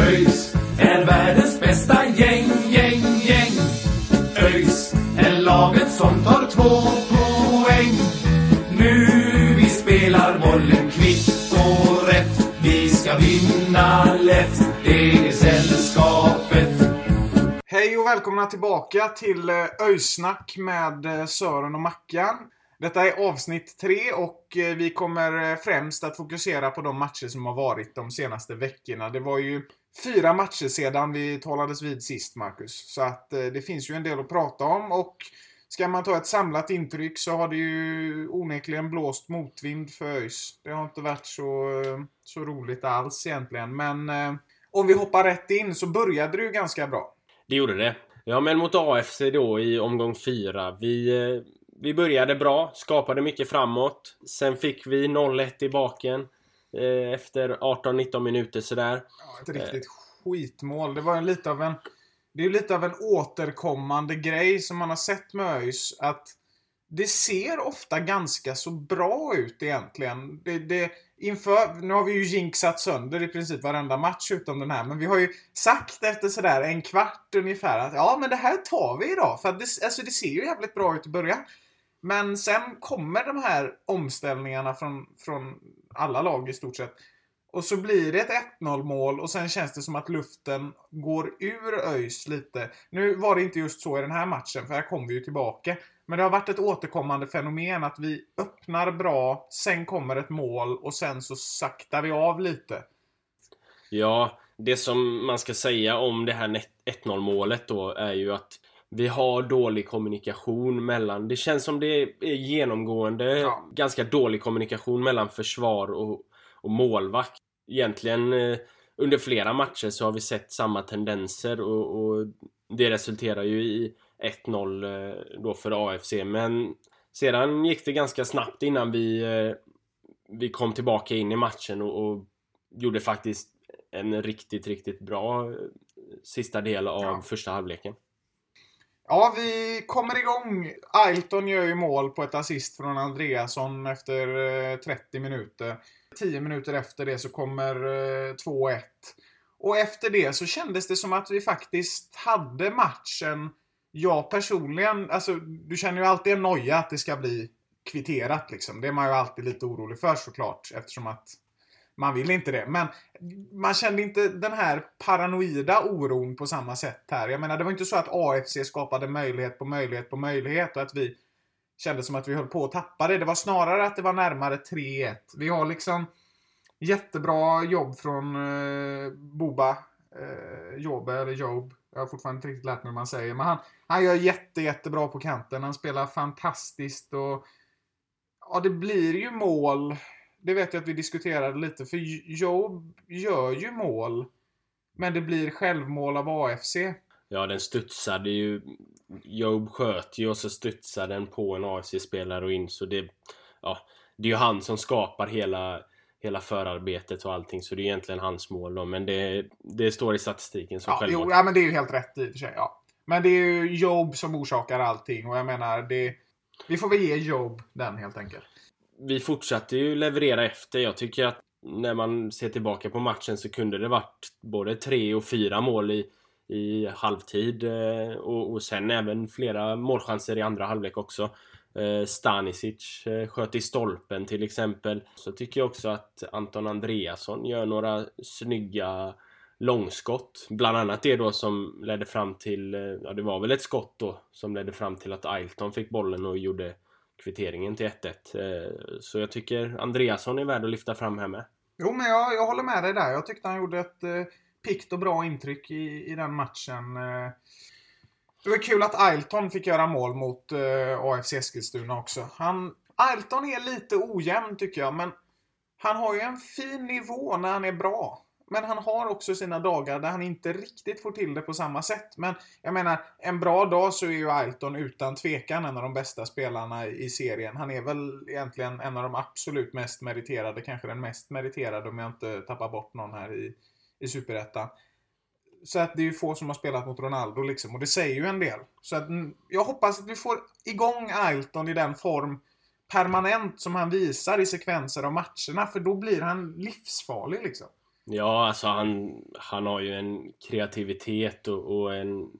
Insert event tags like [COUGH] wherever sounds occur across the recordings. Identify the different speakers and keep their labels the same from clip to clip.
Speaker 1: ÖIS är världens bästa gäng, gäng, gäng. ÖIS är laget som tar två poäng. Nu vi spelar bollen kvitt och rätt. Vi ska vinna lätt, det är sällskapet.
Speaker 2: Hej och välkomna tillbaka till eh, Öjsnack med eh, Sören och Mackan. Detta är avsnitt tre och eh, vi kommer eh, främst att fokusera på de matcher som har varit de senaste veckorna. Det var ju fyra matcher sedan vi talades vid sist, Marcus. Så att eh, det finns ju en del att prata om och ska man ta ett samlat intryck så har det ju onekligen blåst motvind för ÖIS. Det har inte varit så, eh, så roligt alls egentligen, men eh, om vi hoppar rätt in så började det ju ganska bra.
Speaker 3: Det gjorde det. Ja, men mot AFC då i omgång fyra. Vi, eh, vi började bra, skapade mycket framåt. Sen fick vi 0-1 i baken efter 18-19 minuter sådär.
Speaker 2: Ja, ett riktigt skitmål. Det var en lite av en... Det är lite av en återkommande grej som man har sett med ÖIS. Att det ser ofta ganska så bra ut egentligen. Det, det, inför, nu har vi ju jinxat sönder i princip varenda match utom den här. Men vi har ju sagt efter sådär en kvart ungefär att ja men det här tar vi idag. För att det, alltså det ser ju jävligt bra ut i början. Men sen kommer de här omställningarna från, från alla lag i stort sett. Och så blir det ett 1-0 mål och sen känns det som att luften går ur ÖIS lite. Nu var det inte just så i den här matchen, för här kom vi ju tillbaka. Men det har varit ett återkommande fenomen att vi öppnar bra, sen kommer ett mål och sen så saktar vi av lite.
Speaker 3: Ja, det som man ska säga om det här 1-0 målet då är ju att vi har dålig kommunikation mellan... Det känns som det är genomgående
Speaker 2: Ja.
Speaker 3: ganska dålig kommunikation mellan försvar och, och målvakt. Egentligen eh, under flera matcher så har vi sett samma tendenser och, och det resulterar ju i 1-0 eh, då för AFC. Men sedan gick det ganska snabbt innan vi, eh, vi kom tillbaka in i matchen och, och gjorde faktiskt en riktigt, riktigt bra sista del av
Speaker 2: Ja.
Speaker 3: första halvleken.
Speaker 2: Ja, vi kommer igång. Ailton gör ju mål på ett assist från Andreasson efter eh, 30 minuter. 10 minuter efter det så kommer eh, 2-1. Och efter det så kändes det som att vi faktiskt hade matchen. Jag personligen, alltså du känner ju alltid en noja att det ska bli kvitterat liksom. Det är man ju alltid lite orolig för såklart eftersom att man vill inte det. Men man kände inte den här paranoida oron på samma sätt här. Jag menar, det var inte så att AFC skapade möjlighet på möjlighet på möjlighet och att vi kände som att vi höll på att tappa det. Det var snarare att det var närmare 3-1. Vi har liksom jättebra jobb från eh, Boba. Eh, Jobe, eller Job. Jag har fortfarande inte riktigt lärt mig hur man säger. Men han, han gör jätte, jättebra på kanten. Han spelar fantastiskt och ja, det blir ju mål. Det vet jag att vi diskuterade lite. För Job gör ju mål. Men det blir självmål av AFC.
Speaker 3: Ja, den studsade ju. Job sköt ju och så studsade den på en AFC-spelare och in så det... Ja, det är ju han som skapar hela, hela förarbetet och allting så det är egentligen hans mål då. Men det, det står i statistiken som
Speaker 2: Ja,
Speaker 3: självmål.
Speaker 2: jo, ja, men det är ju helt rätt i och för sig. Ja. Men det är ju Job som orsakar allting och jag menar, det, vi får väl ge Job den helt enkelt
Speaker 3: vi fortsatte ju leverera efter. Jag tycker att när man ser tillbaka på matchen så kunde det varit både tre och fyra mål i, i halvtid eh, och, och sen även flera målchanser i andra halvlek också. Eh, Stanisic eh, sköt i stolpen till exempel. Så tycker jag också att Anton Andreasson gör några snygga långskott. Bland annat det då som ledde fram till, ja det var väl ett skott då som ledde fram till att Ailton fick bollen och gjorde kvitteringen till 1-1. Eh, Så jag tycker Andreasson är värd att lyfta fram här med.
Speaker 2: Jo, men jag, jag håller med dig där. Jag tyckte han gjorde ett eh, pikt och bra intryck i, i den matchen. Eh, det var kul att Ailton fick göra mål mot eh, AFC Eskilstuna också. Han, Ailton är lite ojämn tycker jag, men han har ju en fin nivå när han är bra. Men han har också sina dagar där han inte riktigt får till det på samma sätt. Men jag menar, en bra dag så är ju Ailton utan tvekan en av de bästa spelarna i serien. Han är väl egentligen en av de absolut mest meriterade, kanske den mest meriterade om jag inte tappar bort någon här i, i Superettan. Så att det är ju få som har spelat mot Ronaldo liksom, och det säger ju en del. Så att mm, jag hoppas att vi får igång Ailton i den form permanent som han visar i sekvenser av matcherna, för då blir han livsfarlig liksom.
Speaker 3: Ja, alltså han, han har ju en kreativitet och, och en,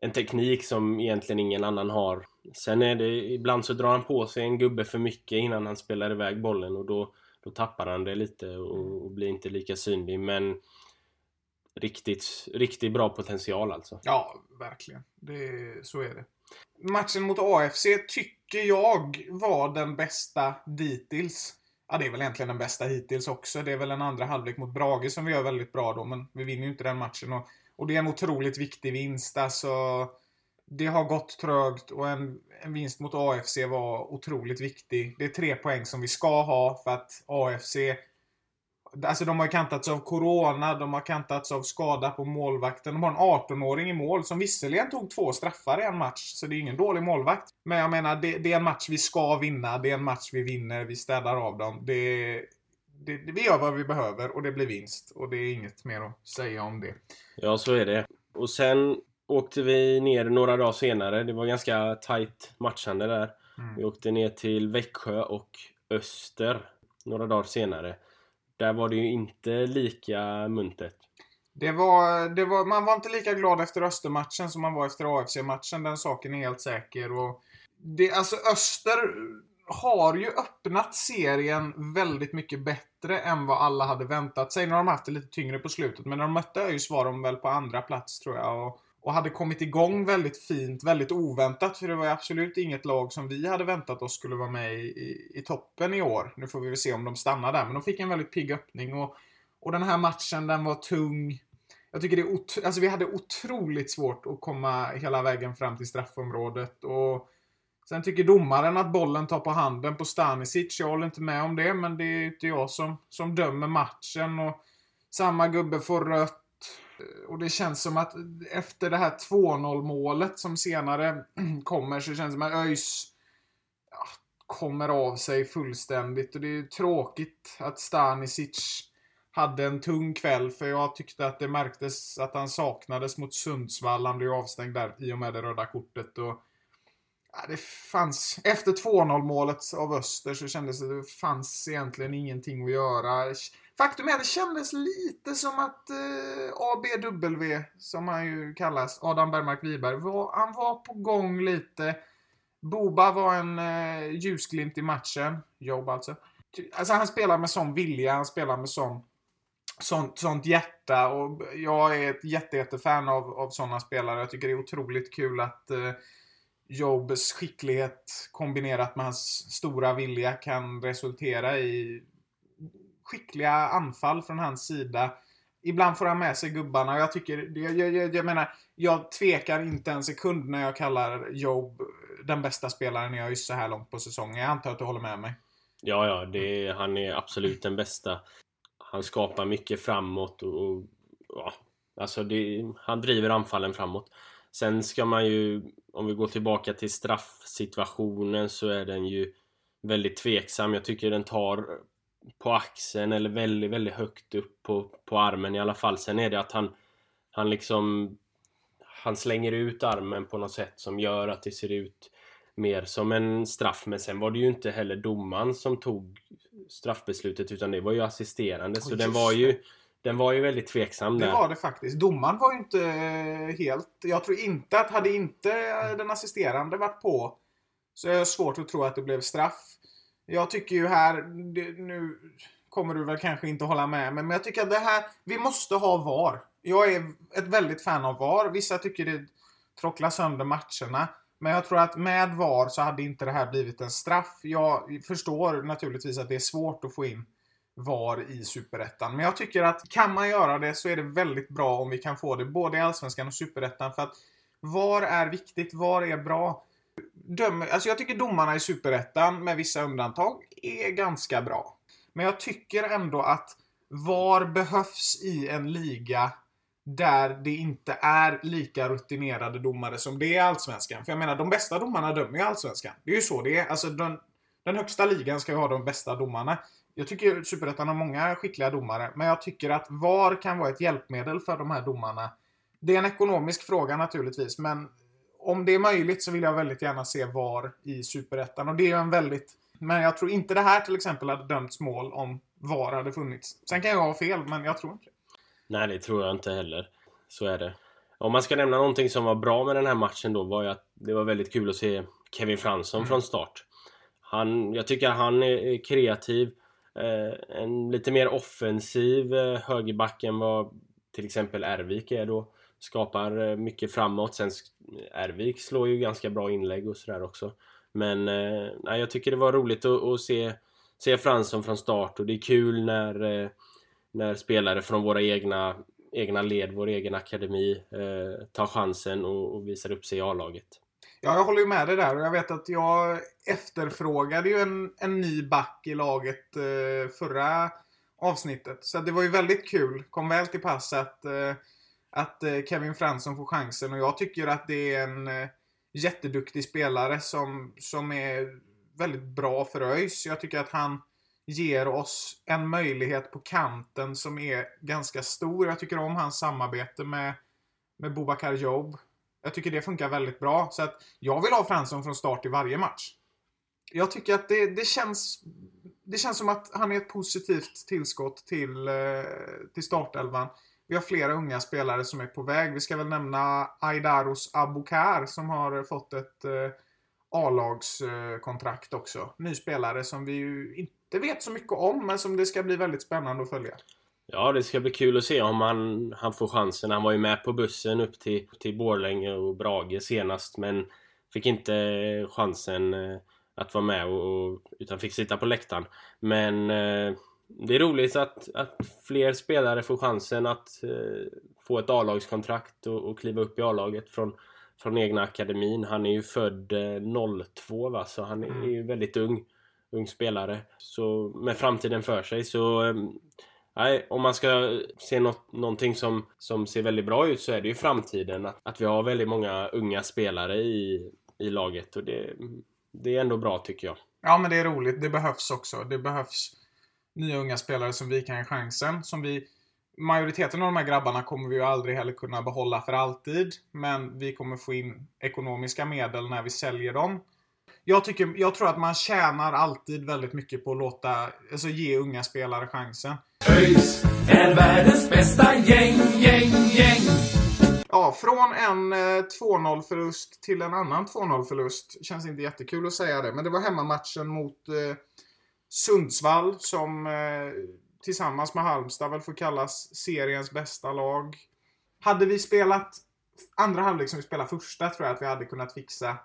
Speaker 3: en teknik som egentligen ingen annan har. Sen är det, ibland så drar han på sig en gubbe för mycket innan han spelar iväg bollen och då, då tappar han det lite och, och blir inte lika synlig. Men riktigt, riktigt bra potential alltså.
Speaker 2: Ja, verkligen. Det, så är det. Matchen mot AFC tycker jag var den bästa dittills. Ja, det är väl egentligen den bästa hittills också. Det är väl en andra halvlek mot Brage som vi gör väldigt bra då, men vi vinner ju inte den matchen. Och, och det är en otroligt viktig vinst. Alltså, det har gått trögt och en, en vinst mot AFC var otroligt viktig. Det är tre poäng som vi ska ha för att AFC Alltså de har kantats av Corona, de har kantats av skada på målvakten. De har en 18-åring i mål som visserligen tog två straffar i en match, så det är ingen dålig målvakt. Men jag menar, det, det är en match vi ska vinna, det är en match vi vinner, vi städar av dem. Det, det, vi gör vad vi behöver och det blir vinst. Och det är inget mer att säga om det.
Speaker 3: Ja, så är det. Och sen åkte vi ner några dagar senare. Det var ganska tight matchande där. Mm. Vi åkte ner till Växjö och Öster några dagar senare. Där var det ju inte lika muntert.
Speaker 2: Det var, det var, man var inte lika glad efter Östermatchen som man var efter AFC-matchen. Den saken är helt säker. Och det, alltså Öster har ju öppnat serien väldigt mycket bättre än vad alla hade väntat sig. Nu har de haft det lite tyngre på slutet, men när de mötte ÖIS var de väl på andra plats tror jag. Och, och hade kommit igång väldigt fint, väldigt oväntat. För det var ju absolut inget lag som vi hade väntat oss skulle vara med i, i, i, toppen i år. Nu får vi väl se om de stannar där. Men de fick en väldigt pigg öppning. Och, och den här matchen, den var tung. Jag tycker det är alltså vi hade otroligt svårt att komma hela vägen fram till straffområdet. Och sen tycker domaren att bollen tar på handen på Stanisic. Jag håller inte med om det, men det är inte jag som, som dömer matchen. Och samma gubbe får rött. Eh, och det känns som att efter det här 2-0 målet som senare [CLEARS THROAT] kommer så känns det som att ÖIS ja, kommer av sig fullständigt. Och det är tråkigt att Stanisic hade en tung kväll för jag tyckte att det märktes att han saknades mot Sundsvall. Han blev avstängd där i och med det röda kortet. Och, ja, det fanns, efter 2-0 målet av Öster så kändes det att det fanns egentligen ingenting att göra. Faktum är att det kändes lite som att eh, ABW, som han ju kallas, Adam Bergmark Wiberg, var, han var på gång lite. Boba var en eh, ljusglimt i matchen. Jobb alltså. Alltså han spelar med sån vilja, han spelar med sån, sånt, sånt hjärta och jag är ett jätte, jättefan av, av sådana spelare. Jag tycker det är otroligt kul att eh, Jobs skicklighet kombinerat med hans stora vilja kan resultera i skickliga anfall från hans sida. Ibland får han med sig gubbarna. och Jag tycker, jag, jag, jag menar, jag tvekar inte en sekund när jag kallar Job den bästa spelaren jag just så här långt på säsongen. Jag antar att du håller med mig?
Speaker 3: Ja, ja, det, han är absolut den bästa. Han skapar mycket framåt och, och ja, alltså det, han driver anfallen framåt. Sen ska man ju, om vi går tillbaka till straffsituationen så är den ju väldigt tveksam. Jag tycker den tar på axeln eller väldigt, väldigt högt upp på, på armen i alla fall. Sen är det att han, han liksom han slänger ut armen på något sätt som gör att det ser ut mer som en straff. Men sen var det ju inte heller domaren som tog straffbeslutet utan det var ju assisterande. Så oh, den var ju den var ju väldigt tveksam
Speaker 2: där. Det var det faktiskt. Domaren var ju inte eh, helt... Jag tror inte att hade inte den assisterande varit på så är det svårt att tro att det blev straff. Jag tycker ju här, nu kommer du väl kanske inte hålla med mig, men jag tycker att det här, vi måste ha VAR. Jag är ett väldigt fan av VAR. Vissa tycker det trocklar sönder matcherna. Men jag tror att med VAR så hade inte det här blivit en straff. Jag förstår naturligtvis att det är svårt att få in VAR i Superettan. Men jag tycker att kan man göra det så är det väldigt bra om vi kan få det både i Allsvenskan och Superettan. För att VAR är viktigt, VAR är bra dömer, alltså jag tycker domarna i Superettan, med vissa undantag, är ganska bra. Men jag tycker ändå att VAR behövs i en liga där det inte är lika rutinerade domare som det är i Allsvenskan. För jag menar, de bästa domarna dömer ju Allsvenskan. Det är ju så det är. Alltså, den, den högsta ligan ska ju ha de bästa domarna. Jag tycker Superettan har många skickliga domare, men jag tycker att VAR kan vara ett hjälpmedel för de här domarna. Det är en ekonomisk fråga naturligtvis, men om det är möjligt så vill jag väldigt gärna se VAR i Superettan. Och det är en väldigt... Men jag tror inte det här till exempel hade dömts mål om VAR hade funnits. Sen kan jag ha fel, men jag tror inte det.
Speaker 3: Nej, det tror jag inte heller. Så är det. Om man ska nämna någonting som var bra med den här matchen då var ju att det var väldigt kul att se Kevin Fransson mm. från start. Han, jag tycker han är kreativ. Eh, en lite mer offensiv eh, högerback än vad till exempel Ervik är då. Skapar eh, mycket framåt. Sen Ervik slår ju ganska bra inlägg och sådär också. Men eh, nej, jag tycker det var roligt att, att, se, se Fransson från start och det är kul när, eh, när spelare från våra egna, egna led, vår egen akademi eh, tar chansen och, och visar upp sig i A-laget.
Speaker 2: Ja, jag håller ju med dig där och jag vet att jag efterfrågade ju en, en ny back i laget eh, förra avsnittet. Så det var ju väldigt kul. Kom väl till pass att, eh, att eh, Kevin Fransson får chansen och jag tycker att det är en eh, jätteduktig spelare som, som är väldigt bra för ÖIS. Jag tycker att han ger oss en möjlighet på kanten som är ganska stor. Jag tycker om hans samarbete med, med Bobakar Job. Jag tycker det funkar väldigt bra. Så att jag vill ha Fransson från start i varje match. Jag tycker att det, det känns det känns som att han är ett positivt tillskott till, eh, till startelvan. Vi har flera unga spelare som är på väg. Vi ska väl nämna Aidaros Abukar som har fått ett eh, A-lagskontrakt eh, också. Ny spelare som vi ju inte vet så mycket om men som det ska bli väldigt spännande att följa.
Speaker 3: Ja, det ska bli kul att se om han, han får chansen. Han var ju med på bussen upp till, till Borlänge och Brage senast men fick inte eh, chansen eh, att vara med och, utan fick sitta på läktaren. Men eh, det är roligt att, att fler spelare får chansen att eh, få ett A-lagskontrakt och, och kliva upp i A-laget från, från egna akademin. Han är ju född eh, 02 va, så han är, är ju väldigt ung, ung spelare. Så med framtiden för sig så eh, Nej, om man ska se något, någonting som, som ser väldigt bra ut så är det ju framtiden. Att, att vi har väldigt många unga spelare i, i laget och det, det är ändå bra tycker jag.
Speaker 2: Ja, men det är roligt. Det behövs också. Det behövs nya unga spelare som vi kan ge chansen. Som vi, majoriteten av de här grabbarna kommer vi ju aldrig heller kunna behålla för alltid. Men vi kommer få in ekonomiska medel när vi säljer dem. Jag, tycker, jag tror att man tjänar alltid väldigt mycket på att låta, alltså ge unga spelare chansen.
Speaker 1: ÖIS är världens bästa gäng, gäng, gäng.
Speaker 2: Ja, från en eh, 2-0 förlust till en annan 2-0 förlust. Känns inte jättekul att säga det, men det var hemmamatchen mot eh, Sundsvall som eh, tillsammans med Halmstad väl får kallas seriens bästa lag. Hade vi spelat andra halvlek som vi spelade första tror jag att vi hade kunnat fixa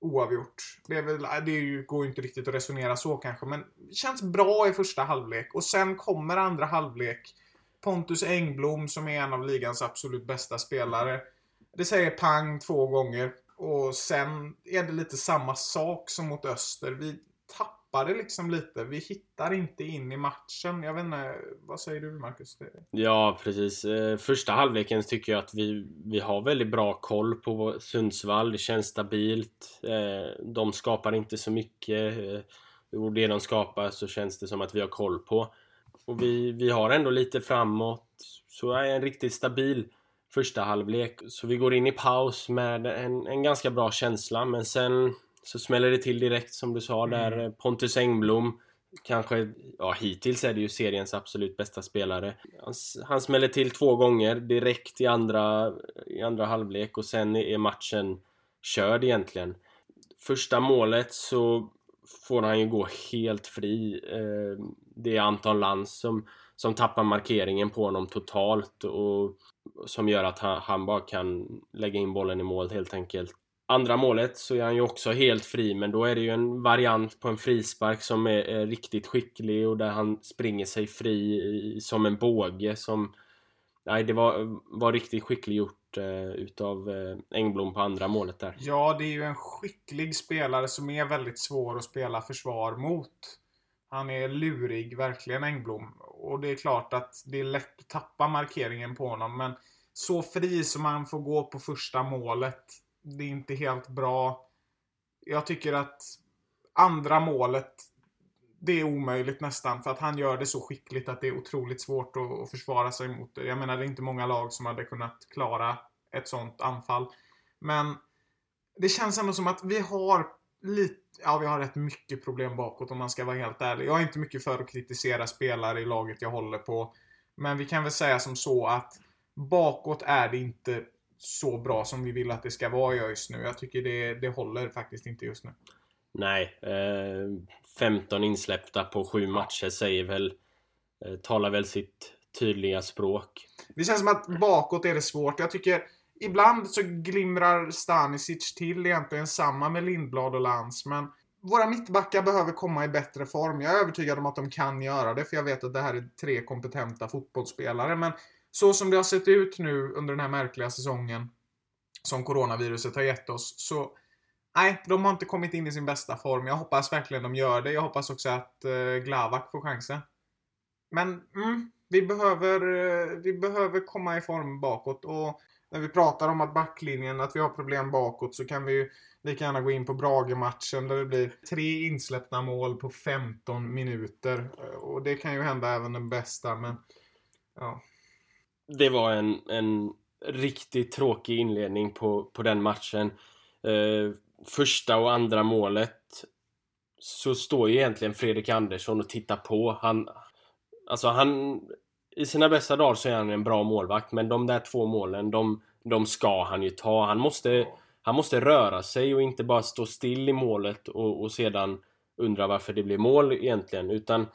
Speaker 2: oavgjort. Det, är väl, det går ju inte riktigt att resonera så kanske, men det känns bra i första halvlek. Och sen kommer andra halvlek. Pontus Engblom som är en av ligans absolut bästa spelare. Det säger pang två gånger. Och sen är det lite samma sak som mot Öster. Vi tappade liksom lite. Vi hittar inte in i matchen. Jag vet inte, vad säger du Marcus?
Speaker 3: Ja, precis. Eh, första halvleken tycker jag att vi, vi har väldigt bra koll på Sundsvall. Det känns stabilt. Eh, de skapar inte så mycket. Eh, och det de skapar så känns det som att vi har koll på. Och vi, vi har ändå lite framåt. Så är en riktigt stabil första halvlek. Så vi går in i paus med en, en ganska bra känsla. Men sen så smäller det till direkt som du sa där. Mm. Pontus Engblom Kanske, ja hittills är det ju seriens absolut bästa spelare. Han, han smäller till två gånger direkt i andra, i andra halvlek och sen är matchen körd egentligen. Första målet så får han ju gå helt fri. Eh, det är Anton Lantz som, som tappar markeringen på honom totalt och som gör att han, han bara kan lägga in bollen i mål helt enkelt andra målet så är han ju också helt fri men då är det ju en variant på en frispark som är, är riktigt skicklig och där han springer sig fri i, som en båge som Nej, det var, var riktigt skickligt gjort eh, utav eh, Engblom på andra målet där.
Speaker 2: Ja, det är ju en skicklig spelare som är väldigt svår att spela försvar mot. Han är lurig, verkligen Engblom. Och det är klart att det är lätt att tappa markeringen på honom. Men så fri som han får gå på första målet. Det är inte helt bra. Jag tycker att andra målet det är omöjligt nästan för att han gör det så skickligt att det är otroligt svårt att, att försvara sig mot det. Jag menar, det är inte många lag som hade kunnat klara ett sånt anfall. Men det känns ändå som att vi har lite, ja vi har rätt mycket problem bakåt om man ska vara helt ärlig. Jag är inte mycket för att kritisera spelare i laget jag håller på. Men vi kan väl säga som så att bakåt är det inte så bra som vi vill att det ska vara just nu. Jag tycker det, det håller faktiskt inte just nu.
Speaker 3: Nej, eh, 15 insläppta på sju matcher säger väl, eh, talar väl sitt tydliga språk.
Speaker 2: Det känns som att bakåt är det svårt. Jag tycker ibland så glimrar Stanisic till egentligen samma med Lindblad och Lantz, men våra mittbackar behöver komma i bättre form. Jag är övertygad om att de kan göra det, för jag vet att det här är tre kompetenta fotbollsspelare, men så som det har sett ut nu under den här märkliga säsongen som coronaviruset har gett oss, så Nej, de har inte kommit in i sin bästa form. Jag hoppas verkligen de gör det. Jag hoppas också att eh, Glavak får chansen. Men mm, vi, behöver, eh, vi behöver komma i form bakåt. Och när vi pratar om att backlinjen, att vi har problem bakåt, så kan vi ju lika gärna gå in på Brage-matchen där det blir tre insläppta mål på 15 minuter. Eh, och det kan ju hända även den bästa, men ja.
Speaker 3: Det var en, en riktigt tråkig inledning på, på den matchen. Eh, första och andra målet så står ju egentligen Fredrik Andersson och tittar på. Han, alltså han, i sina bästa dagar så är han en bra målvakt, men de där två målen, de, de ska han ju ta. Han måste, han måste röra sig och inte bara stå still i målet och, och sedan undra varför det blir mål egentligen, utan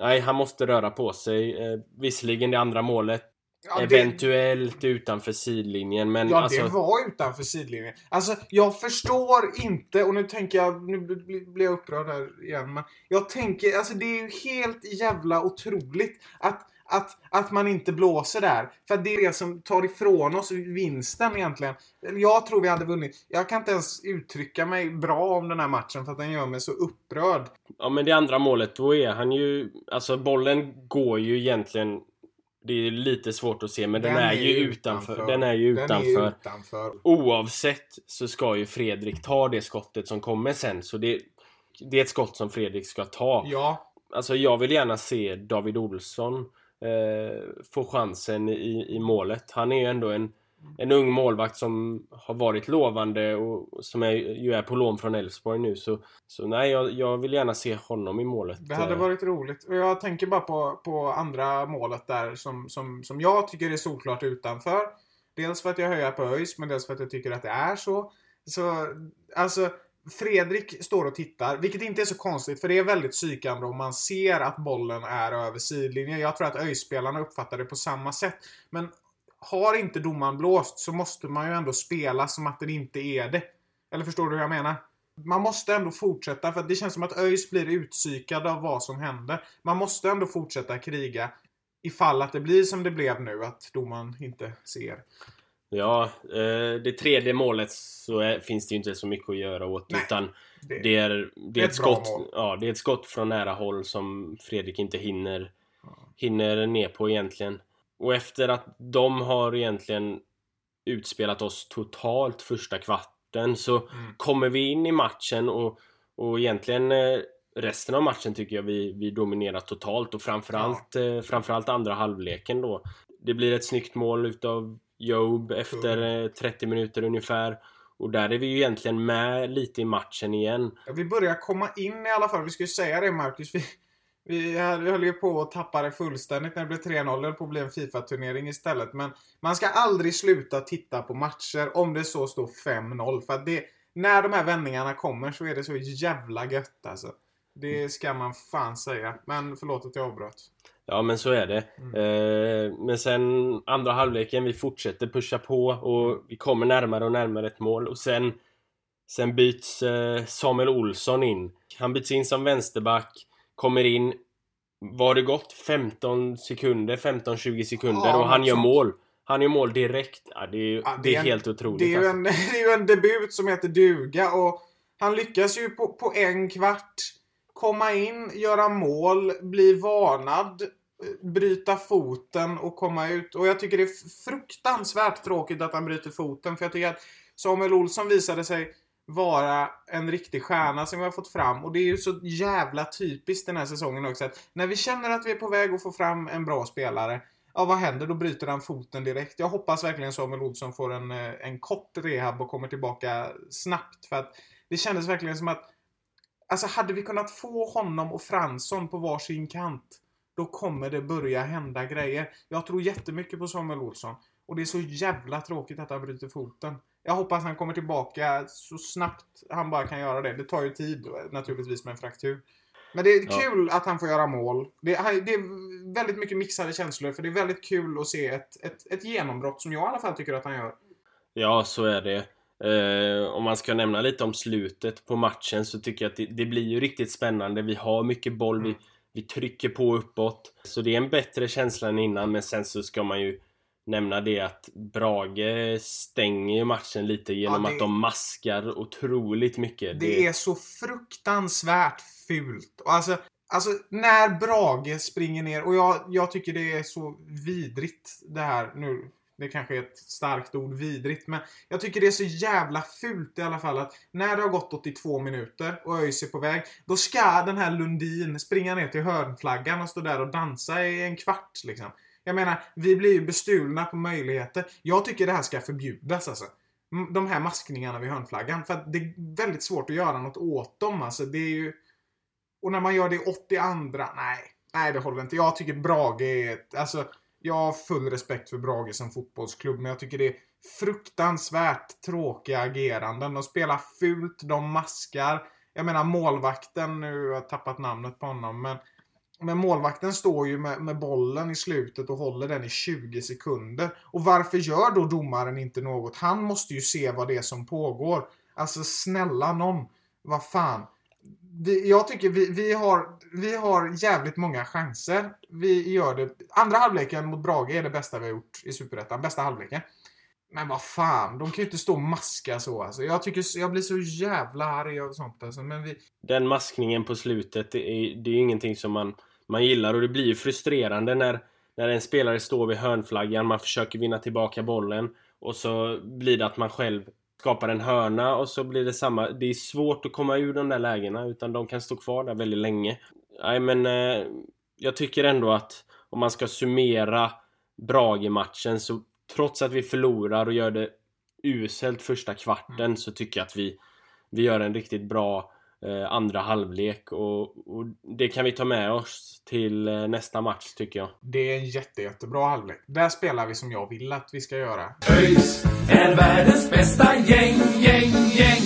Speaker 3: Nej, han måste röra på sig. Eh, visserligen det andra målet Ja, Eventuellt det... utanför sidlinjen men
Speaker 2: Ja,
Speaker 3: alltså...
Speaker 2: det var utanför sidlinjen. Alltså, jag förstår inte, och nu tänker jag, nu blir jag upprörd här igen, men jag tänker, alltså det är ju helt jävla otroligt att att, att man inte blåser där. För det är det som tar ifrån oss vinsten egentligen. Jag tror vi hade vunnit. Jag kan inte ens uttrycka mig bra om den här matchen för att den gör mig så upprörd.
Speaker 3: Ja men det andra målet, då är han ju... Alltså bollen går ju egentligen det är lite svårt att se men den, den är, är, ju utanför. utanför. Den är ju utanför. Är utanför. Oavsett så ska ju Fredrik ta det skottet som kommer sen. Så det, det är ett skott som Fredrik ska ta.
Speaker 2: Ja.
Speaker 3: Alltså jag vill gärna se David Olsson eh, få chansen i, i målet. Han är ju ändå en en ung målvakt som har varit lovande och som är, ju är på lån från Elfsborg nu. Så, så nej, jag, jag, vill gärna se honom i målet.
Speaker 2: Det hade eh. varit roligt. Och jag tänker bara på, på andra målet där som, som, som jag tycker är solklart utanför. Dels för att jag höjer på ÖIS, men dels för att jag tycker att det är så. Så, alltså... Fredrik står och tittar, vilket inte är så konstigt för det är väldigt psykande om man ser att bollen är över sidlinjen. Jag tror att ÖIS-spelarna uppfattar det på samma sätt. Men har inte domaren blåst så måste man ju ändå spela som att den inte är det. Eller förstår du hur jag menar? Man måste ändå fortsätta för det känns som att ÖIS blir utpsykad av vad som händer. Man måste ändå fortsätta kriga ifall att det blir som det blev nu, att domaren inte ser.
Speaker 3: Ja, eh, det tredje målet så finns det ju inte så mycket att göra åt. Nej, utan det, det, är, det, det är ett, ett skott, ja, det är ett skott från nära håll som Fredrik inte hinner, hinner ner på egentligen. Och efter att de har egentligen utspelat oss totalt första kvarten så mm. kommer vi in i matchen och, och egentligen eh, resten av matchen tycker jag vi, vi dominerar totalt och framförallt, ja. eh, framförallt andra halvleken då. Det blir ett snyggt mål utav Job efter eh, 30 minuter ungefär. Och där är vi ju egentligen med lite i matchen igen.
Speaker 2: Ja, vi börjar komma in i alla fall. Vi ska ju säga det Marcus. Vi, vi höll ju på att tappa det fullständigt när det blev 3-0. Det på att bli en Fifa-turnering istället. Men man ska aldrig sluta titta på matcher om det så står 5-0. För det, när de här vändningarna kommer så är det så jävla gött alltså. Det ska man fan säga. Men förlåt att jag avbröt.
Speaker 3: Ja men så är det. Mm. Eh, men sen andra halvleken, vi fortsätter pusha på och vi kommer närmare och närmare ett mål. Och sen, sen byts eh, Samuel Olsson in. Han byts in som vänsterback. Kommer in Var det gått 15 sekunder, 15-20 sekunder ja, och han gör sånt. mål Han gör mål direkt ja, Det är, ja, det är, det är en, helt otroligt
Speaker 2: det är, alltså. en, [LAUGHS] det är ju en debut som heter duga och Han lyckas ju på, på en kvart komma in, göra mål, bli varnad, bryta foten och komma ut. Och jag tycker det är fruktansvärt tråkigt att han bryter foten. För jag tycker att Samuel Olsson visade sig vara en riktig stjärna som vi har fått fram. Och det är ju så jävla typiskt den här säsongen också. Att när vi känner att vi är på väg att få fram en bra spelare. Ja, vad händer? Då bryter han foten direkt. Jag hoppas verkligen Samuel Olsson får en, eh, en kort rehab och kommer tillbaka snabbt. För att det kändes verkligen som att Alltså hade vi kunnat få honom och Fransson på varsin kant då kommer det börja hända grejer. Jag tror jättemycket på Samuel Olsson. Och det är så jävla tråkigt att han bryter foten. Jag hoppas han kommer tillbaka så snabbt han bara kan göra det. Det tar ju tid naturligtvis med en fraktur. Men det är
Speaker 3: Ja.
Speaker 2: kul att han får göra mål. Det är, det är väldigt mycket mixade känslor för det är väldigt kul att se ett, ett, ett genombrott som jag i alla fall tycker att han gör.
Speaker 3: Ja, så är det. Eh, om man ska nämna lite om slutet på matchen så tycker jag att det, det blir ju riktigt spännande. Vi har mycket boll, vi,
Speaker 2: Mm.
Speaker 3: vi trycker på uppåt. Så det är en bättre känsla än innan, men sen så ska man ju nämna det att Brage stänger matchen lite genom
Speaker 2: Ja, det-
Speaker 3: att de maskar otroligt mycket.
Speaker 2: Det är så fruktansvärt fult. Och alltså, alltså när Brage springer ner och jag, jag tycker det är så vidrigt det här nu. Det kanske är ett starkt ord, vidrigt, men jag tycker det är så jävla fult i alla fall att när det har gått 82 minuter och ÖIS är på väg, då ska den här Lundin springa ner till hörnflaggan och stå där och dansa i en kvart liksom. Jag menar, vi blir ju bestulna på möjligheter. Jag tycker det här ska förbjudas alltså. De här maskningarna vid hörnflaggan. För att det är väldigt svårt att göra något åt dem. Alltså det är ju... Och när man gör det i 82 nej. Nej, det håller inte. Jag tycker Brage är ett... Alltså, jag har full respekt för Brage som fotbollsklubb, men jag tycker det är fruktansvärt tråkiga ageranden. De spelar fult, de maskar. Jag menar målvakten, nu har jag tappat namnet på honom, men men målvakten står ju med, med bollen i slutet och håller den i 20 sekunder. Och varför gör då domaren inte något? Han måste ju se vad det är som pågår. Alltså snälla någon. Vad fan. Vi, jag tycker vi, vi, har, vi har jävligt många chanser. Vi gör det. Andra halvleken mot Brage är det bästa vi har gjort i Superettan. Bästa halvleken. Men vad fan, de kan ju inte stå och maska så alltså. Jag, tycker, jag blir så jävla arg av sånt alltså. Men vi,
Speaker 3: Den maskningen på slutet, det är, det är ju ingenting som man, man gillar och det blir ju frustrerande när, när en spelare står vid hörnflaggan, man försöker vinna tillbaka bollen och så blir det att man själv skapar en hörna och så blir det samma. Det är svårt att komma ur de där lägena utan de kan stå kvar där väldigt länge. Nej men eh, jag tycker ändå att om man ska summera Brage-matchen så trots att vi förlorar och gör det uselt första kvarten så tycker jag att vi, vi gör en riktigt bra andra halvlek och, och det kan vi ta med oss till eh, nästa match tycker jag.
Speaker 2: Det är en jätte, jättebra halvlek. Där spelar vi som jag vill att vi ska göra.
Speaker 1: ÖIS är världens bästa gäng, gäng, gäng.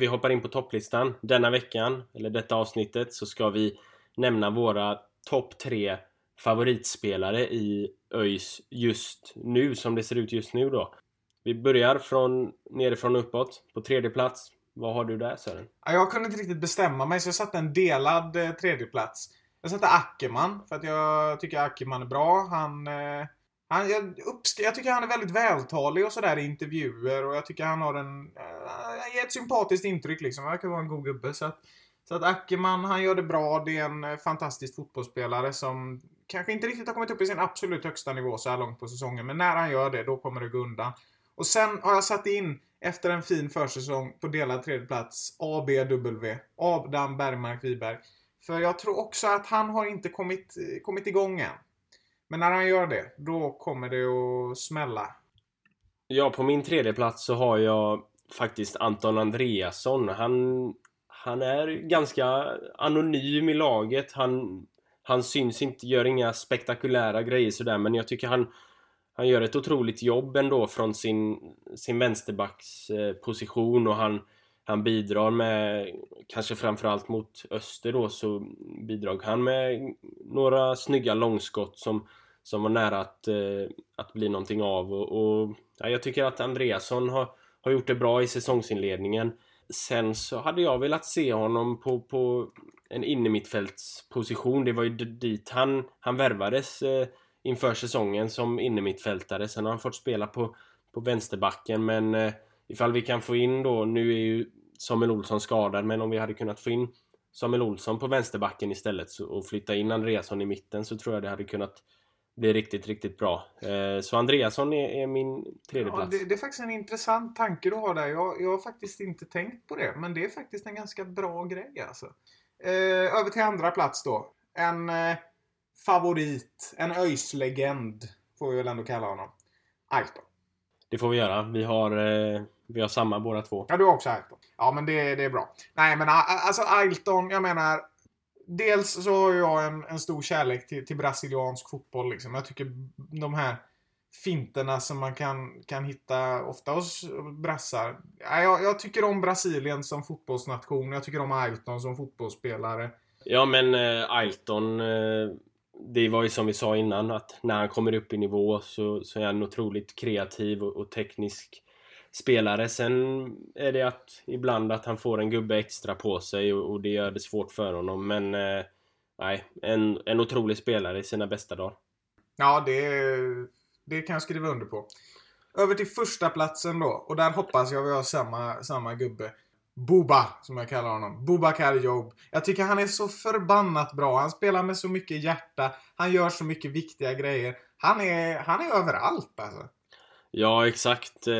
Speaker 3: Vi hoppar in på topplistan. Denna veckan, eller detta avsnittet, så ska vi nämna våra topp tre favoritspelare i ÖIS just nu, som det ser ut just nu då. Vi börjar från nerifrån och uppåt. På tredje plats, vad har du där Sören?
Speaker 2: Jag kunde inte riktigt bestämma mig så jag satte en delad eh, tredjeplats. Jag satte Ackerman för att jag tycker Ackerman är bra. Han... Eh, han jag, uppsk- jag tycker han är väldigt vältalig och sådär i intervjuer och jag tycker han har en... Eh, han ger ett sympatiskt intryck liksom. Han verkar vara en god gubbe. Så att, så att Ackerman, han gör det bra. Det är en eh, fantastisk fotbollsspelare som kanske inte riktigt har kommit upp i sin absolut högsta nivå så här långt på säsongen. Men när han gör det, då kommer det gå undan. Och sen har jag satt in, efter en fin försäsong på delad tredje plats ABW. Adam Bergmark Wiberg. För jag tror också att han har inte kommit, kommit igång än. Men när han gör det, då kommer det att smälla.
Speaker 3: Ja, på min tredje plats så har jag faktiskt Anton Andreasson. Han, han är ganska anonym i laget. Han, han syns inte, gör inga spektakulära grejer sådär, men jag tycker han, han gör ett otroligt jobb ändå från sin, sin vänsterbacksposition eh, och han, han bidrar med, kanske framförallt mot Öster då, så bidrog han med några snygga långskott som, som var nära att, eh, att bli någonting av och, och ja, jag tycker att Andreasson har, har gjort det bra i säsongsinledningen. Sen så hade jag velat se honom på, på en innermittfältsposition. Det var ju dit han, han värvades eh, inför säsongen som innermittfältare. Sen har han fått spela på, på vänsterbacken men eh, ifall vi kan få in då, nu är ju Samuel Olsson skadad men om vi hade kunnat få in Samuel Olsson på vänsterbacken istället så, och flytta in Andreasson i mitten så tror jag det hade kunnat bli riktigt, riktigt bra. Eh, så Andreasson är, är min tredje
Speaker 2: Ja,
Speaker 3: plats.
Speaker 2: det, det är faktiskt en intressant tanke du har där. Jag, jag har faktiskt inte tänkt på det. Men det är faktiskt en ganska bra grej alltså. Eh, över till andra plats då. En eh, favorit. En ÖIS-legend. Får vi väl ändå kalla honom. Ailton.
Speaker 3: Det får vi göra. Vi har, eh, vi har samma båda två.
Speaker 2: Ja, du har också Ailton. Ja, men det, det är bra. Nej, men alltså Ailton, jag menar. Dels så har jag en, en stor kärlek till, till brasiliansk fotboll. Liksom. Jag tycker de här finterna som man kan, kan hitta ofta hos brassar. Ja, Jag, jag tycker om Brasilien som fotbollsnation. Jag tycker om Ailton som fotbollsspelare.
Speaker 3: Ja men eh, Ailton eh, det var ju som vi sa innan att när han kommer upp i nivå så, så är han otroligt kreativ och, och teknisk spelare. Sen är det att ibland att han får en gubbe extra på sig och, och det gör det svårt för honom. Men eh, nej, en, en otrolig spelare i sina bästa dagar.
Speaker 2: Ja, det, det kan jag skriva under på. Över till första platsen då. Och där hoppas jag vi har samma, samma gubbe. Buba, som jag kallar honom. Bubakar Job. Jag tycker han är så förbannat bra. Han spelar med så mycket hjärta. Han gör så mycket viktiga grejer. Han är, han är överallt alltså.
Speaker 3: Ja, exakt. Eh,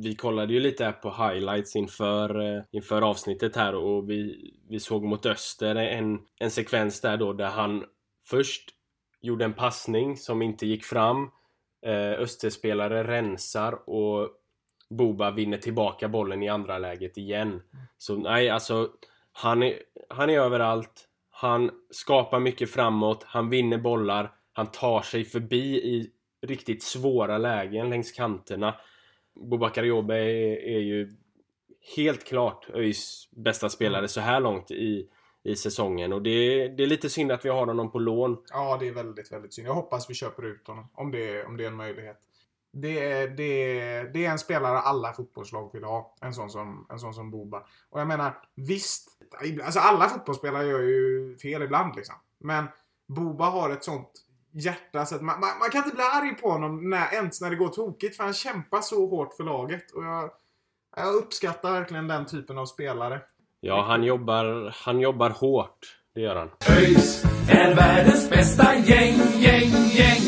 Speaker 3: vi kollade ju lite här på highlights inför, eh, inför avsnittet här och vi, vi såg mot Öster en, en sekvens där då där han först gjorde en passning som inte gick fram. Eh, Österspelare rensar och Boba vinner tillbaka bollen i andra läget igen. Så nej, alltså han är, han är överallt. Han skapar mycket framåt. Han vinner bollar. Han tar sig förbi i riktigt svåra lägen längs kanterna. Bobakar Jobe är, är ju helt klart ÖIS bästa spelare så här långt i, i säsongen. Och det, det är lite synd att vi har honom på lån.
Speaker 2: Ja, det är väldigt, väldigt synd. Jag hoppas vi köper ut honom. Om det, om det är en möjlighet. Det är, det, är, det är en spelare alla fotbollslag vill ha. En sån som, en sån som Boba. Och jag menar, visst. Alltså alla fotbollsspelare gör ju fel ibland liksom. Men Boba har ett sånt hjärta så att man, man, man kan inte bli arg på honom när, ens när det går tokigt. För han kämpar så hårt för laget. Och jag, jag uppskattar verkligen den typen av spelare.
Speaker 3: Ja, han jobbar, han jobbar hårt. Det gör han.
Speaker 1: ÖIS är världens bästa gäng, gäng, gäng.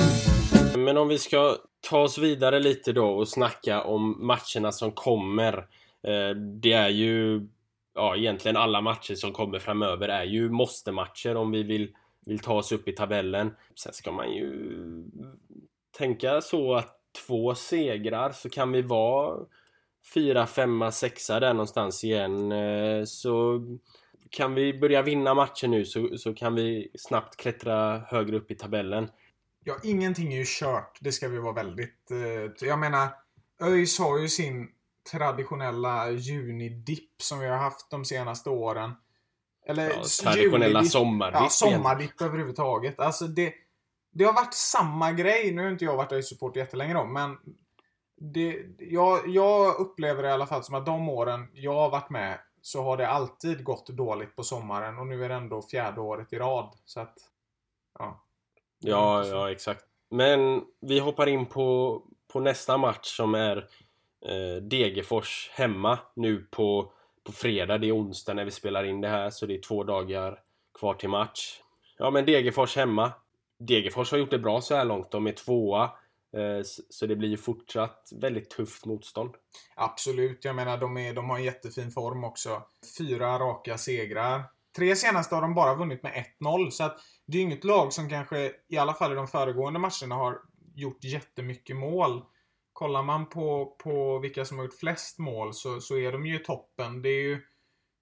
Speaker 3: Men om vi ska ta oss vidare lite då och snacka om matcherna som kommer. Eh, det är ju... Ja, egentligen alla matcher som kommer framöver är ju måste-matcher om vi vill, vill ta oss upp i tabellen. Sen ska man ju tänka så att två segrar så kan vi vara fyra, femma, sexa där någonstans igen. Eh, så kan vi börja vinna matcher nu så, så kan vi snabbt klättra högre upp i tabellen.
Speaker 2: Ja, ingenting är ju kört. Det ska vi vara väldigt... Eh, jag menar, ÖIS har ju sin traditionella junidipp som vi har haft de senaste åren. Eller
Speaker 3: Ja, traditionella sommardipp
Speaker 2: Ja, sommardipp överhuvudtaget. Alltså det, det har varit samma grej. Nu har inte jag varit ÖIS-support jättelänge då, men det, jag, jag upplever det i alla fall som att de åren jag har varit med så har det alltid gått dåligt på sommaren och nu är det ändå fjärde året i rad. Så att, ja.
Speaker 3: Ja, ja exakt. Men vi hoppar in på, på nästa match som är eh, Degerfors hemma nu på, på fredag. Det är onsdag när vi spelar in det här så det är två dagar kvar till match. Ja men Degerfors hemma. Degerfors har gjort det bra så här långt. De är tvåa. Eh, så det blir ju fortsatt väldigt tufft motstånd.
Speaker 2: Absolut, jag menar de, är, de har en jättefin form också. Fyra raka segrar. Tre senaste har de bara vunnit med 1-0, så att det är inget lag som kanske, i alla fall i de föregående matcherna, har gjort jättemycket mål. Kollar man på, på vilka som har gjort flest mål så, så är de ju i toppen. Det är ju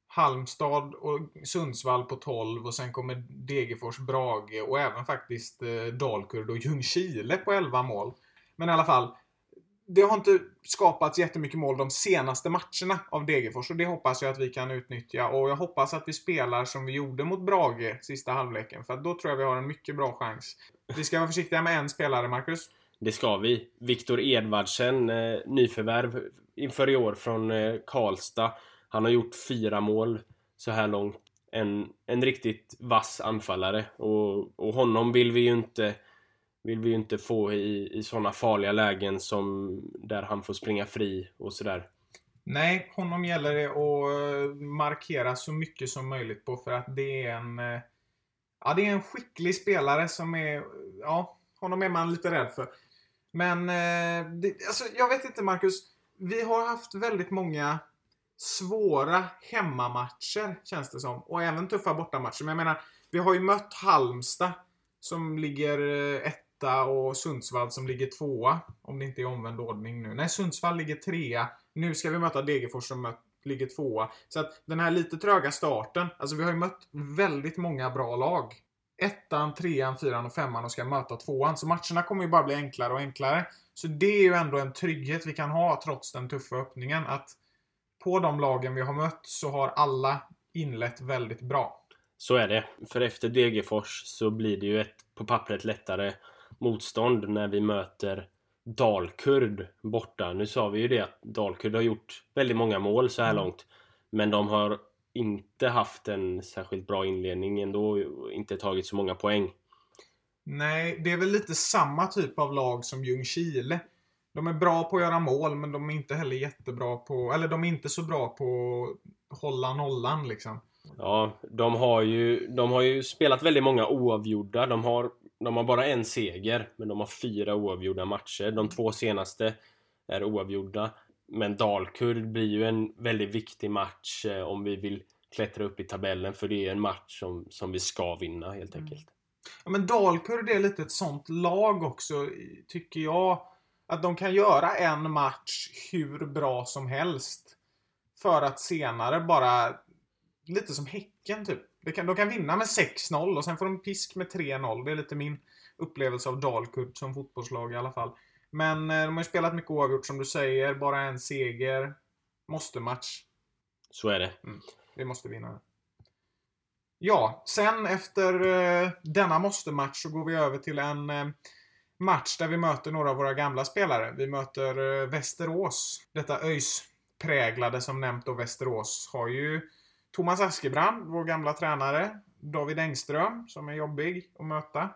Speaker 2: Halmstad och Sundsvall på 12 och sen kommer Degerfors, Brage och även faktiskt eh, Dalkurd och Ljungskile på 11 mål. Men i alla fall, det har inte skapats jättemycket mål de senaste matcherna av Degerfors och det hoppas jag att vi kan utnyttja och jag hoppas att vi spelar som vi gjorde mot Brage sista halvleken för då tror jag vi har en mycket bra chans. Vi ska vara försiktiga med en spelare, Marcus.
Speaker 3: Det ska vi. Viktor Edvardsen, eh, nyförvärv inför i år från eh, Karlstad. Han har gjort fyra mål så här långt. En, en riktigt vass anfallare och, och honom vill vi ju inte vill vi ju inte få i, i sådana farliga lägen som där han får springa fri och sådär.
Speaker 2: Nej, honom gäller det att eh, markera så mycket som möjligt på för att det är en... Eh, ja, det är en skicklig spelare som är... Ja, honom är man lite rädd för. Men, eh, det, alltså, jag vet inte Marcus. Vi har haft väldigt många svåra hemmamatcher, känns det som. Och även tuffa bortamatcher. Men jag menar, vi har ju mött Halmstad som ligger ett etta och Sundsvall som ligger tvåa. Om det inte är omvänd ordning nu. Nej, Sundsvall ligger trea. Nu ska vi möta Degerfors som ligger tvåa. Så att den här lite tröga starten. Alltså vi har ju mött väldigt många bra lag. Ettan, trean, fyran och femman och ska möta tvåan. Så matcherna kommer ju bara bli enklare och enklare. Så det är ju ändå en trygghet vi kan ha trots den tuffa öppningen. Att på de lagen vi har mött så har alla inlett väldigt bra.
Speaker 3: Så är det. För efter Degerfors så blir det ju ett på pappret lättare motstånd när vi möter Dalkurd borta. Nu sa vi ju det att Dalkurd har gjort väldigt många mål så här
Speaker 2: Mm.
Speaker 3: långt. Men de har inte haft en särskilt bra inledning ändå och inte tagit så många poäng.
Speaker 2: Nej, det är väl lite samma typ av lag som Ljungskile. De är bra på att göra mål, men de är inte heller jättebra på... Eller de är inte så bra på att hålla nollan liksom.
Speaker 3: Ja, de har ju, de har ju spelat väldigt många oavgjorda. De har, de har bara en seger, men de har fyra oavgjorda matcher. De två senaste är oavgjorda. Men Dalkurd blir ju en väldigt viktig match eh, om vi vill klättra upp i tabellen, för det är en match som, som vi ska vinna helt enkelt.
Speaker 2: Ja, men Dalkurd är lite ett sånt lag också, tycker jag. Att de kan göra en match hur bra som helst. För att senare bara... Lite som Häcken typ. De kan, de kan vinna med 6-0 och sen får de pisk med 3-0. Det är lite min upplevelse av Dalkurd som fotbollslag i alla fall. Men eh, de har ju spelat mycket oavgjort som du säger. Bara en seger. Måste match.
Speaker 3: Så är det.
Speaker 2: Vi måste vinna. Ja, sen efter eh, denna måste-match så går vi över till en eh, match där vi möter några av våra gamla spelare. Vi möter eh, Västerås. Detta ÖIS-präglade som nämnt då Västerås har ju Thomas Askebrand, vår gamla tränare. David Engström, som är jobbig att möta.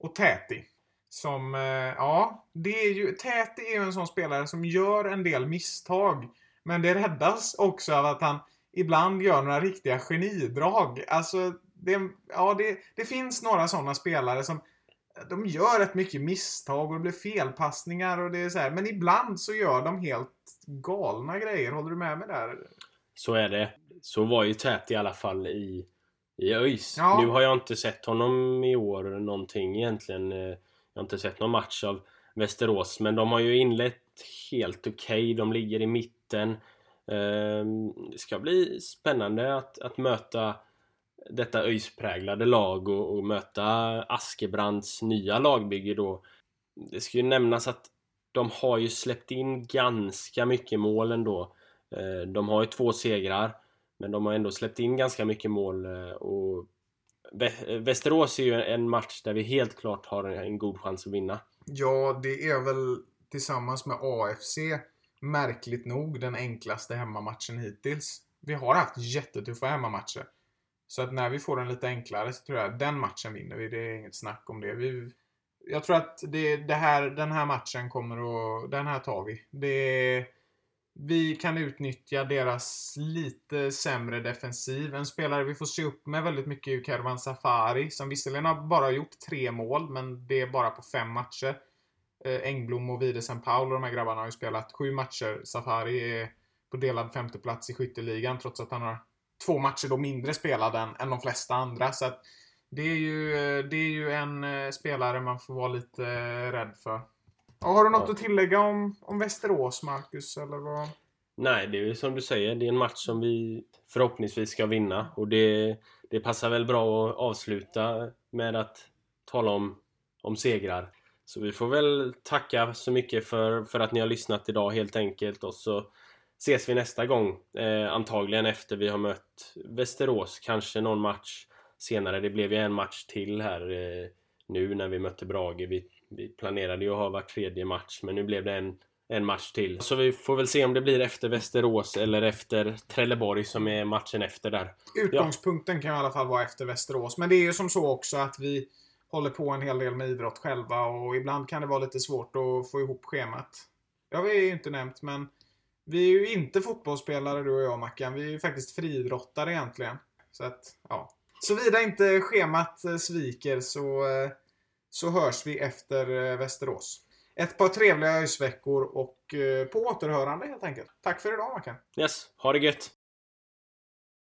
Speaker 2: Och Täti. Som, eh, ja, det är ju, Täti är ju en sån spelare som gör en del misstag. Men det räddas också av att han ibland gör några riktiga genidrag. Alltså, det, ja, det, det finns några sådana spelare som de gör rätt mycket misstag och det blir felpassningar och det är så här. Men ibland så gör de helt galna grejer. Håller du med mig där?
Speaker 3: Så är det. Så var ju Tät i alla fall i, i ÖIS.
Speaker 2: Ja.
Speaker 3: Nu har jag inte sett honom i år någonting egentligen. Eh, Jag har inte sett någon match av Västerås. Men de har ju inlett helt okej. De ligger i mitten. Ehm, Det ska bli spännande att, att möta detta ÖIS-präglade lag och, och möta Askebrands nya lagbygge då. Det ska ju nämnas att de har ju släppt in ganska mycket mål ändå. Eh, de har ju två segrar, men de har ändå släppt in ganska mycket mål eh, och eh, Västerås är ju en match där vi helt klart har en- en god chans att vinna.
Speaker 2: Ja, det är väl tillsammans med AFC märkligt nog den enklaste hemmamatchen hittills. Vi har haft jättetuffa hemmamatcher. Så att när vi får en lite enklare så tror jag den matchen vinner vi. Det är inget snack om det. Vi, jag tror att det, det här, den här matchen kommer att... Den här tar vi. Det, vi kan utnyttja deras lite sämre defensiv. En spelare vi får se upp med väldigt mycket är Kervan Safari som visserligen har bara gjort tre mål men det är bara på fem matcher. Eh, Engblom och Videsen Paul och de här grabbarna har ju spelat sju matcher. Safari är på delad femteplats i skytteligan trots att han har två matcher då mindre spelade än, än de flesta andra. Så att det är ju, eh, det är ju en eh, spelare man får vara lite rädd för. Ja, har du något
Speaker 3: Ja.
Speaker 2: att tillägga om, om Västerås, Marcus? Eller vad?
Speaker 3: Nej, det är ju som du säger, det är en match som vi förhoppningsvis ska vinna och det, det passar väl bra att avsluta med att tala om, om segrar. Så vi får väl tacka så mycket för, för att ni har lyssnat idag helt enkelt och så ses vi nästa gång. Eh, antagligen efter vi har mött Västerås, kanske någon match senare. Det blev ju en match till här eh, nu när vi mötte Brage. Vi, vi planerade ju att ha var tredje match men nu blev det en, en match till. Så vi får väl se om det blir efter Västerås eller efter Trelleborg som är matchen efter där.
Speaker 2: Utgångspunkten kan i alla fall vara efter Västerås. Men det är ju som så också att vi håller på en hel del med idrott själva och ibland kan det vara lite svårt att få ihop schemat. Det har vi ju inte nämnt men Vi är ju inte fotbollsspelare du och jag Mackan. Vi är ju faktiskt friidrottare egentligen. Så att, ja. Såvida inte schemat sviker så, eh, så hörs vi efter eh, Västerås. Ett par trevliga ÖIS-veckor och eh, på återhörande helt enkelt. Tack för idag Mackan.
Speaker 3: Yes, ha det gött!